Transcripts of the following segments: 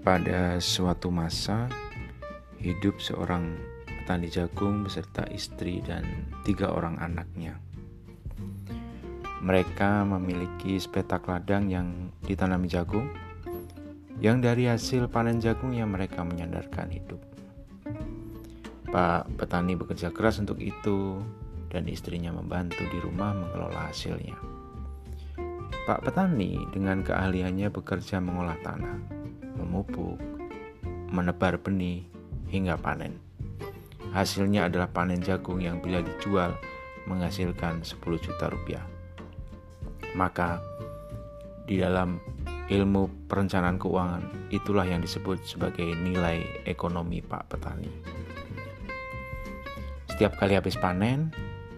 Pada suatu masa, hidup seorang petani jagung beserta istri dan tiga orang anaknya. Mereka memiliki sepetak ladang yang ditanami jagung, yang dari hasil panen jagungnya mereka menyandarkan hidup. Pak petani bekerja keras untuk itu, dan istrinya membantu di rumah mengelola hasilnya. Pak petani dengan keahliannya bekerja mengolah tanah memupuk, menebar benih, hingga panen. Hasilnya adalah panen jagung yang bila dijual menghasilkan 10 juta rupiah. Maka di dalam ilmu perencanaan keuangan itulah yang disebut sebagai nilai ekonomi Pak Petani. Setiap kali habis panen,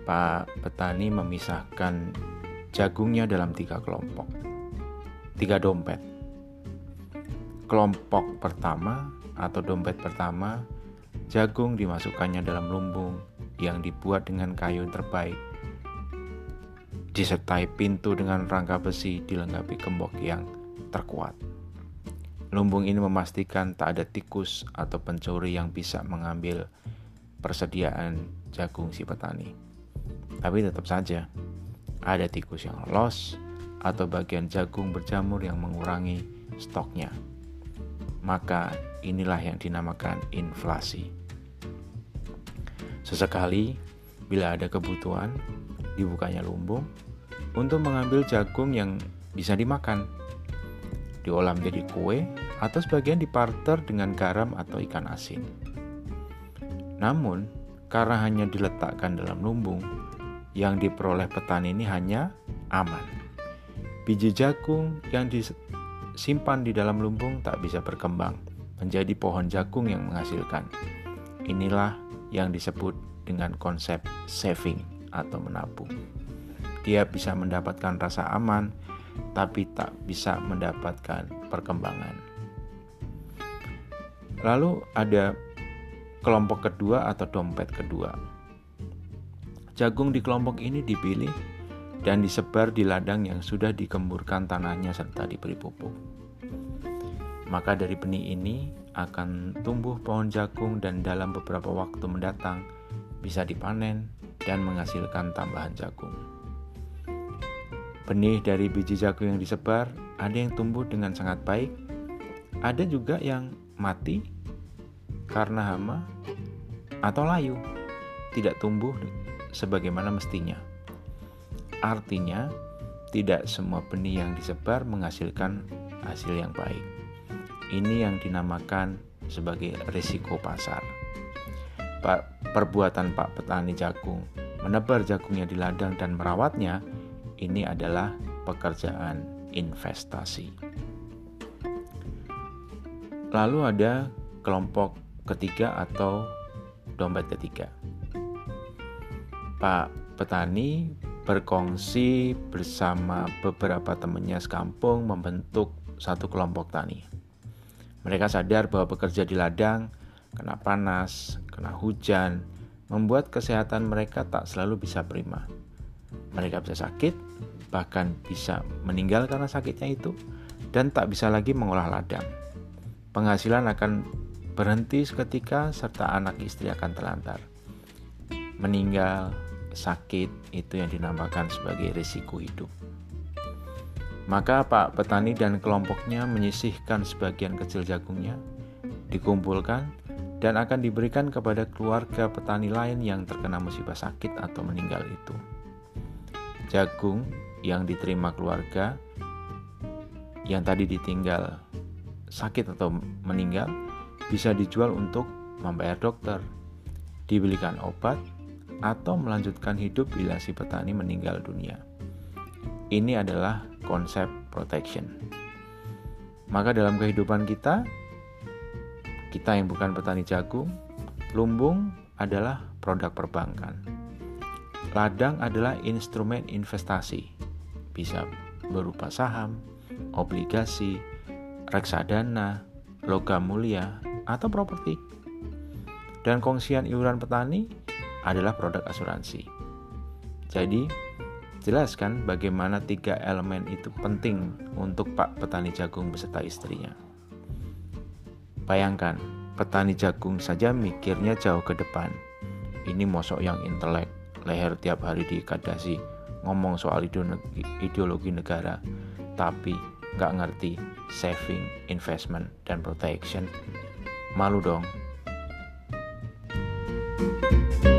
Pak Petani memisahkan jagungnya dalam tiga kelompok, tiga dompet kelompok pertama atau dompet pertama, jagung dimasukkannya dalam lumbung yang dibuat dengan kayu terbaik, disertai pintu dengan rangka besi dilengkapi gembok yang terkuat. Lumbung ini memastikan tak ada tikus atau pencuri yang bisa mengambil persediaan jagung si petani. Tapi tetap saja, ada tikus yang lolos atau bagian jagung berjamur yang mengurangi stoknya maka inilah yang dinamakan inflasi. Sesekali, bila ada kebutuhan, dibukanya lumbung untuk mengambil jagung yang bisa dimakan, diolah menjadi kue, atau sebagian diparter dengan garam atau ikan asin. Namun, karena hanya diletakkan dalam lumbung, yang diperoleh petani ini hanya aman. Biji jagung yang simpan di dalam lumbung tak bisa berkembang menjadi pohon jagung yang menghasilkan. Inilah yang disebut dengan konsep saving atau menabung. Dia bisa mendapatkan rasa aman, tapi tak bisa mendapatkan perkembangan. Lalu ada kelompok kedua atau dompet kedua. Jagung di kelompok ini dipilih dan disebar di ladang yang sudah dikemburkan tanahnya serta diberi pupuk. Maka dari benih ini akan tumbuh pohon jagung dan dalam beberapa waktu mendatang bisa dipanen dan menghasilkan tambahan jagung. Benih dari biji jagung yang disebar ada yang tumbuh dengan sangat baik, ada juga yang mati karena hama atau layu, tidak tumbuh sebagaimana mestinya. Artinya, tidak semua benih yang disebar menghasilkan hasil yang baik. Ini yang dinamakan sebagai risiko pasar. Perbuatan Pak petani jagung menebar jagungnya di ladang dan merawatnya ini adalah pekerjaan investasi. Lalu ada kelompok ketiga atau dompet ketiga. Pak petani berkongsi bersama beberapa temannya sekampung membentuk satu kelompok tani. Mereka sadar bahwa bekerja di ladang, kena panas, kena hujan, membuat kesehatan mereka tak selalu bisa prima. Mereka bisa sakit, bahkan bisa meninggal karena sakitnya itu, dan tak bisa lagi mengolah ladang. Penghasilan akan berhenti seketika, serta anak istri akan terlantar. Meninggal, sakit itu yang dinamakan sebagai risiko hidup. Maka Pak petani dan kelompoknya menyisihkan sebagian kecil jagungnya, dikumpulkan, dan akan diberikan kepada keluarga petani lain yang terkena musibah sakit atau meninggal itu. Jagung yang diterima keluarga yang tadi ditinggal sakit atau meninggal bisa dijual untuk membayar dokter, dibelikan obat, atau melanjutkan hidup bila si petani meninggal dunia. Ini adalah konsep protection. Maka dalam kehidupan kita, kita yang bukan petani jagung, lumbung adalah produk perbankan. Ladang adalah instrumen investasi, bisa berupa saham, obligasi, reksadana, logam mulia, atau properti. Dan kongsian iuran petani adalah produk asuransi. Jadi, jelaskan bagaimana tiga elemen itu penting untuk Pak petani jagung beserta istrinya. Bayangkan, petani jagung saja mikirnya jauh ke depan. Ini mosok yang intelek, leher tiap hari dikadasi, ngomong soal ideologi negara, tapi nggak ngerti saving, investment, dan protection. Malu dong. thank you